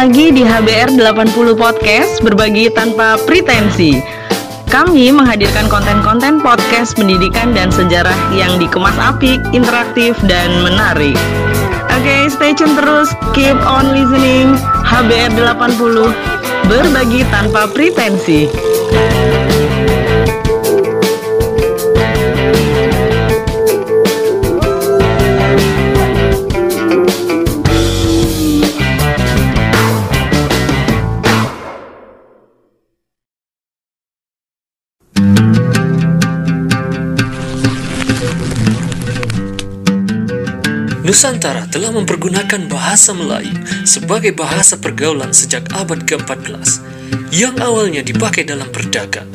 lagi di HBR 80 Podcast Berbagi tanpa pretensi. Kami menghadirkan konten-konten podcast pendidikan dan sejarah yang dikemas apik, interaktif, dan menarik. Oke, okay, stay tune terus, keep on listening. HBR 80 Berbagi tanpa pretensi Nusantara telah mempergunakan bahasa Melayu sebagai bahasa pergaulan sejak abad ke-14 yang awalnya dipakai dalam perdagangan.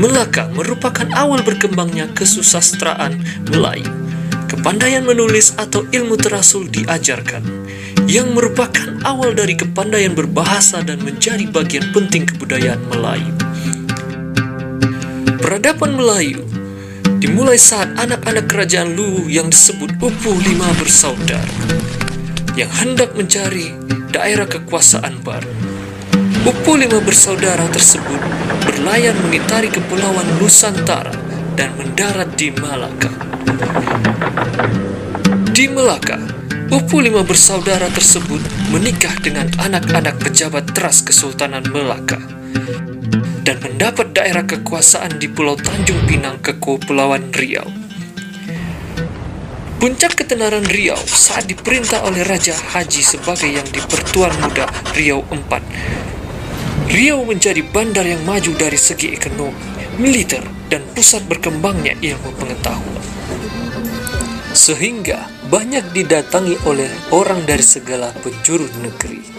Melaka merupakan awal berkembangnya kesusastraan Melayu. Kepandaian menulis atau ilmu terasul diajarkan, yang merupakan awal dari kepandaian berbahasa dan menjadi bagian penting kebudayaan Melayu. Peradaban Melayu dimulai saat anak-anak kerajaan Lu yang disebut Upu Lima bersaudara yang hendak mencari daerah kekuasaan baru. Upu Lima bersaudara tersebut berlayar mengitari kepulauan Nusantara dan mendarat di Malaka. Di Melaka, Upu Lima bersaudara tersebut menikah dengan anak-anak pejabat teras Kesultanan Melaka dan mendapat daerah kekuasaan di Pulau Tanjung Pinang ke Kepulauan Riau. Puncak ketenaran Riau saat diperintah oleh Raja Haji sebagai yang dipertuan muda Riau IV. Riau menjadi bandar yang maju dari segi ekonomi, militer, dan pusat berkembangnya ilmu pengetahuan. Sehingga banyak didatangi oleh orang dari segala penjuru negeri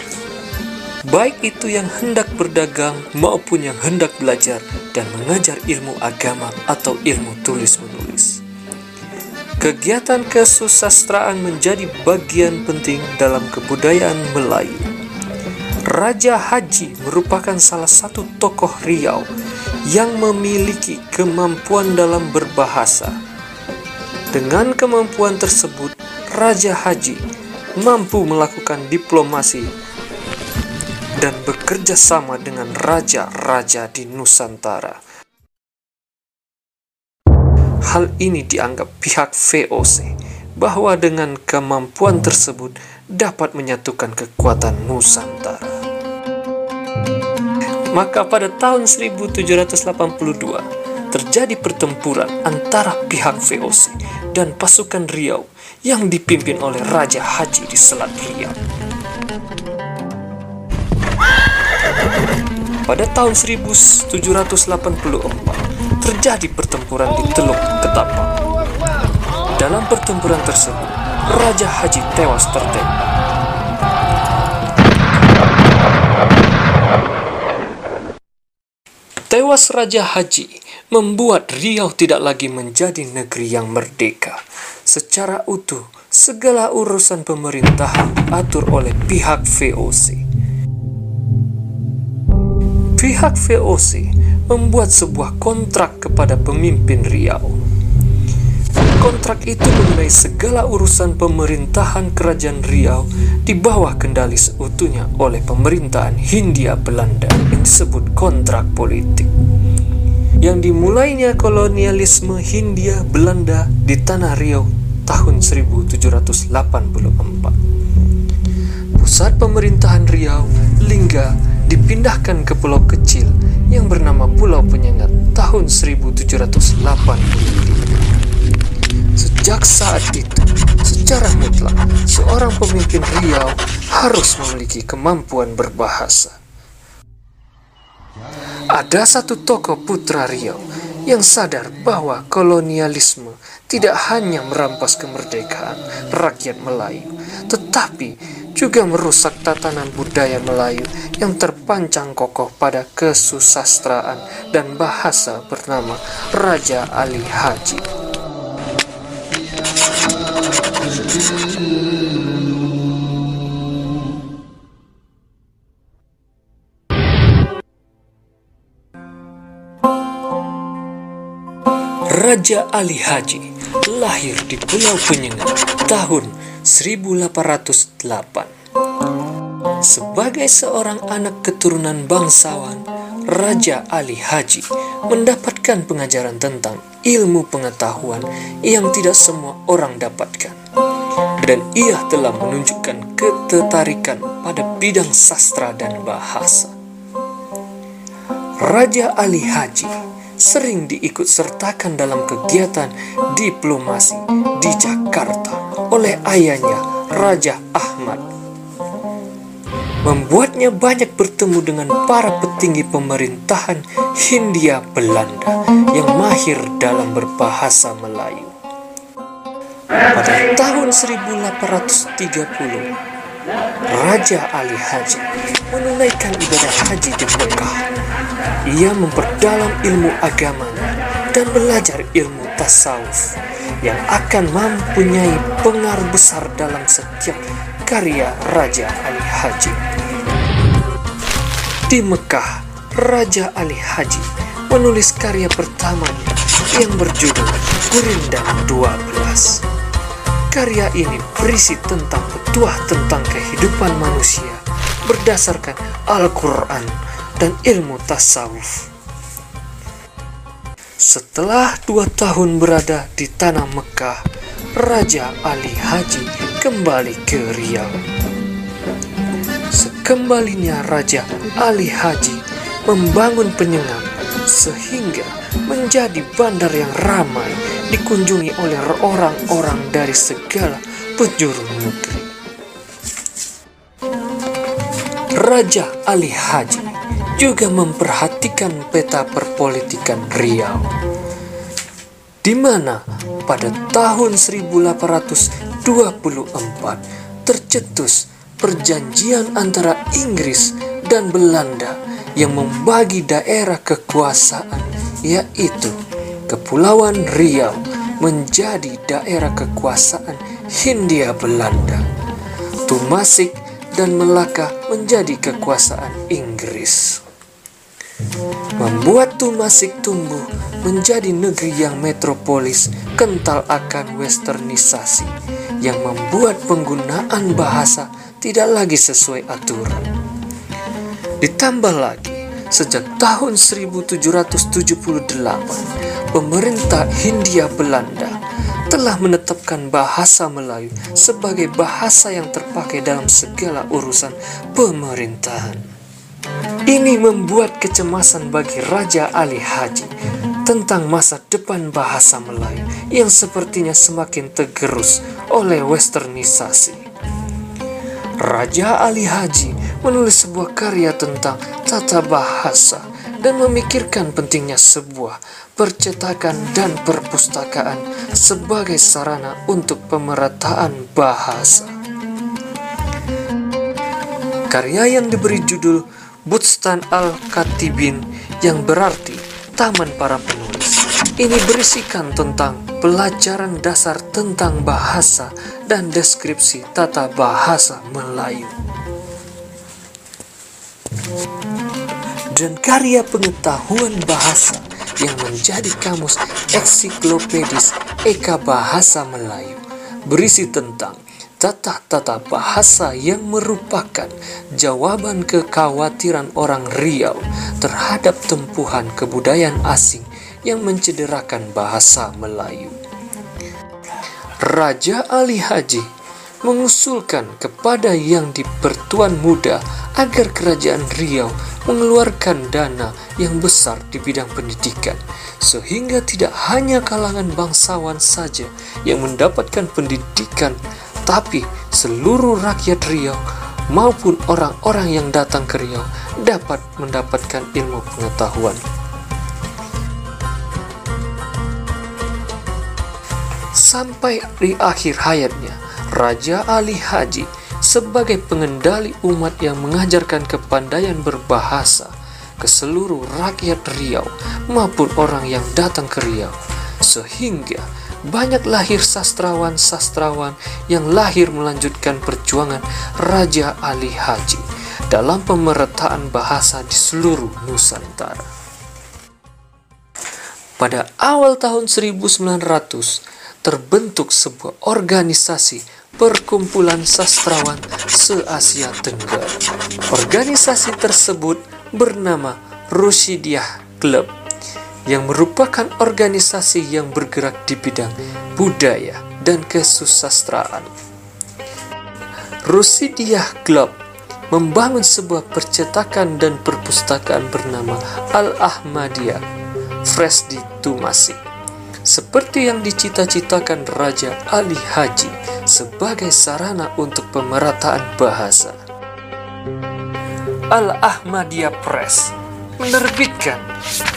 baik itu yang hendak berdagang maupun yang hendak belajar dan mengajar ilmu agama atau ilmu tulis-menulis. Kegiatan kesusastraan menjadi bagian penting dalam kebudayaan Melayu. Raja Haji merupakan salah satu tokoh Riau yang memiliki kemampuan dalam berbahasa. Dengan kemampuan tersebut, Raja Haji mampu melakukan diplomasi dan bekerja sama dengan raja-raja di Nusantara. Hal ini dianggap pihak VOC bahwa dengan kemampuan tersebut dapat menyatukan kekuatan Nusantara. Maka pada tahun 1782 terjadi pertempuran antara pihak VOC dan pasukan Riau yang dipimpin oleh Raja Haji di Selat Riau. Pada tahun 1784 terjadi pertempuran di Teluk Ketapang. Dalam pertempuran tersebut, Raja Haji tewas tertembak. Tewas Raja Haji membuat Riau tidak lagi menjadi negeri yang merdeka. Secara utuh, segala urusan pemerintahan atur oleh pihak VOC. Pihak VOC membuat sebuah kontrak kepada pemimpin Riau. Kontrak itu mengenai segala urusan pemerintahan kerajaan Riau di bawah kendali seutuhnya oleh pemerintahan Hindia Belanda yang disebut kontrak politik. Yang dimulainya kolonialisme Hindia Belanda di tanah Riau tahun 1784. Pusat pemerintahan Riau, Lingga, dipindahkan ke pulau kecil yang bernama Pulau Penyengat tahun 1785. Sejak saat itu, secara mutlak, seorang pemimpin Riau harus memiliki kemampuan berbahasa. Ada satu tokoh putra Riau yang sadar bahwa kolonialisme tidak hanya merampas kemerdekaan rakyat Melayu, tetapi juga merusak tatanan budaya Melayu yang terpancang kokoh pada kesusastraan dan bahasa bernama Raja Ali Haji. Raja Ali Haji lahir di Pulau Penyengat tahun 1808. Sebagai seorang anak keturunan bangsawan, Raja Ali Haji mendapatkan pengajaran tentang ilmu pengetahuan yang tidak semua orang dapatkan. Dan ia telah menunjukkan ketertarikan pada bidang sastra dan bahasa. Raja Ali Haji sering diikut sertakan dalam kegiatan diplomasi di Jakarta oleh ayahnya Raja Ahmad membuatnya banyak bertemu dengan para petinggi pemerintahan Hindia Belanda yang mahir dalam berbahasa Melayu. Pada tahun 1830, Raja Ali Haji menunaikan ibadah haji di Mekah. Ia memperdalam ilmu agamanya dan belajar ilmu tasawuf yang akan mempunyai pengaruh besar dalam setiap karya Raja Ali Haji. Di Mekah, Raja Ali Haji menulis karya pertamanya yang berjudul Gurindam 12. Karya ini berisi tentang petuah tentang kehidupan manusia berdasarkan Al-Quran dan ilmu tasawuf. Setelah dua tahun berada di tanah Mekah, Raja Ali Haji kembali ke Riau. Sekembalinya Raja Ali Haji membangun penyengat sehingga menjadi bandar yang ramai dikunjungi oleh orang-orang dari segala penjuru negeri. Raja Ali Haji juga memperhatikan peta perpolitikan Riau di mana pada tahun 1824 tercetus perjanjian antara Inggris dan Belanda yang membagi daerah kekuasaan yaitu Kepulauan Riau menjadi daerah kekuasaan Hindia Belanda. Tumasik dan Melaka menjadi kekuasaan Inggris membuat Tumasik tumbuh menjadi negeri yang metropolis kental akan westernisasi yang membuat penggunaan bahasa tidak lagi sesuai aturan. Ditambah lagi, sejak tahun 1778, pemerintah Hindia Belanda telah menetapkan bahasa Melayu sebagai bahasa yang terpakai dalam segala urusan pemerintahan. Ini membuat kecemasan bagi Raja Ali Haji tentang masa depan bahasa Melayu yang sepertinya semakin tergerus oleh westernisasi. Raja Ali Haji menulis sebuah karya tentang tata bahasa dan memikirkan pentingnya sebuah percetakan dan perpustakaan sebagai sarana untuk pemerataan bahasa. Karya yang diberi judul Bustan Al-Katibin yang berarti Taman Para Penulis. Ini berisikan tentang pelajaran dasar tentang bahasa dan deskripsi tata bahasa Melayu. Dan karya pengetahuan bahasa yang menjadi kamus ensiklopedis Eka Bahasa Melayu berisi tentang tata-tata bahasa yang merupakan jawaban kekhawatiran orang Riau terhadap tempuhan kebudayaan asing yang mencederakan bahasa Melayu. Raja Ali Haji mengusulkan kepada yang dipertuan muda agar kerajaan Riau mengeluarkan dana yang besar di bidang pendidikan sehingga tidak hanya kalangan bangsawan saja yang mendapatkan pendidikan tapi seluruh rakyat Riau maupun orang-orang yang datang ke Riau dapat mendapatkan ilmu pengetahuan. Sampai di akhir hayatnya, Raja Ali Haji sebagai pengendali umat yang mengajarkan kepandaian berbahasa ke seluruh rakyat Riau maupun orang yang datang ke Riau, sehingga banyak lahir sastrawan-sastrawan yang lahir melanjutkan perjuangan Raja Ali Haji dalam pemerataan bahasa di seluruh Nusantara. Pada awal tahun 1900 terbentuk sebuah organisasi Perkumpulan Sastrawan se-Asia Tenggara. Organisasi tersebut bernama Rusidiah Club yang merupakan organisasi yang bergerak di bidang budaya dan kesusastraan. Rusidiah Club membangun sebuah percetakan dan perpustakaan bernama Al-Ahmadiyah Fresh di Tumasik seperti yang dicita-citakan Raja Ali Haji sebagai sarana untuk pemerataan bahasa. Al-Ahmadiyah Press menerbitkan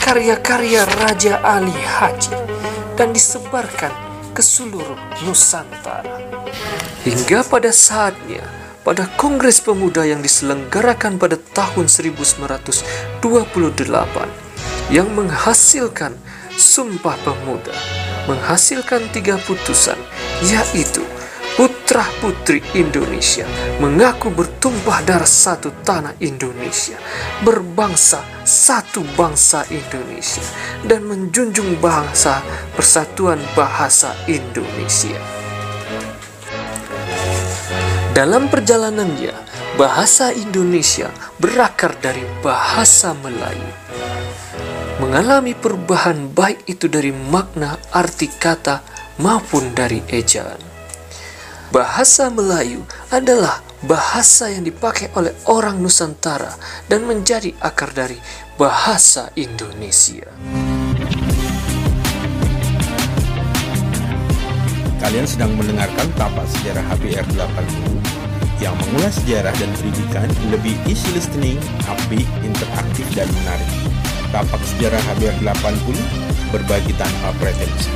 karya-karya Raja Ali Haji dan disebarkan ke seluruh Nusantara. Hingga pada saatnya, pada Kongres Pemuda yang diselenggarakan pada tahun 1928 yang menghasilkan Sumpah Pemuda, menghasilkan tiga putusan, yaitu putra-putri Indonesia mengaku bertumpah darah satu tanah Indonesia, berbangsa satu bangsa Indonesia, dan menjunjung bangsa persatuan bahasa Indonesia. Dalam perjalanannya, bahasa Indonesia berakar dari bahasa Melayu. Mengalami perubahan baik itu dari makna arti kata maupun dari ejaan. Bahasa Melayu adalah bahasa yang dipakai oleh orang Nusantara dan menjadi akar dari bahasa Indonesia. Kalian sedang mendengarkan tapak sejarah HBR 80 yang mengulas sejarah dan pendidikan lebih easy listening, upbeat, interaktif, dan menarik. Tapak sejarah HBR 80 berbagi tanpa pretensi.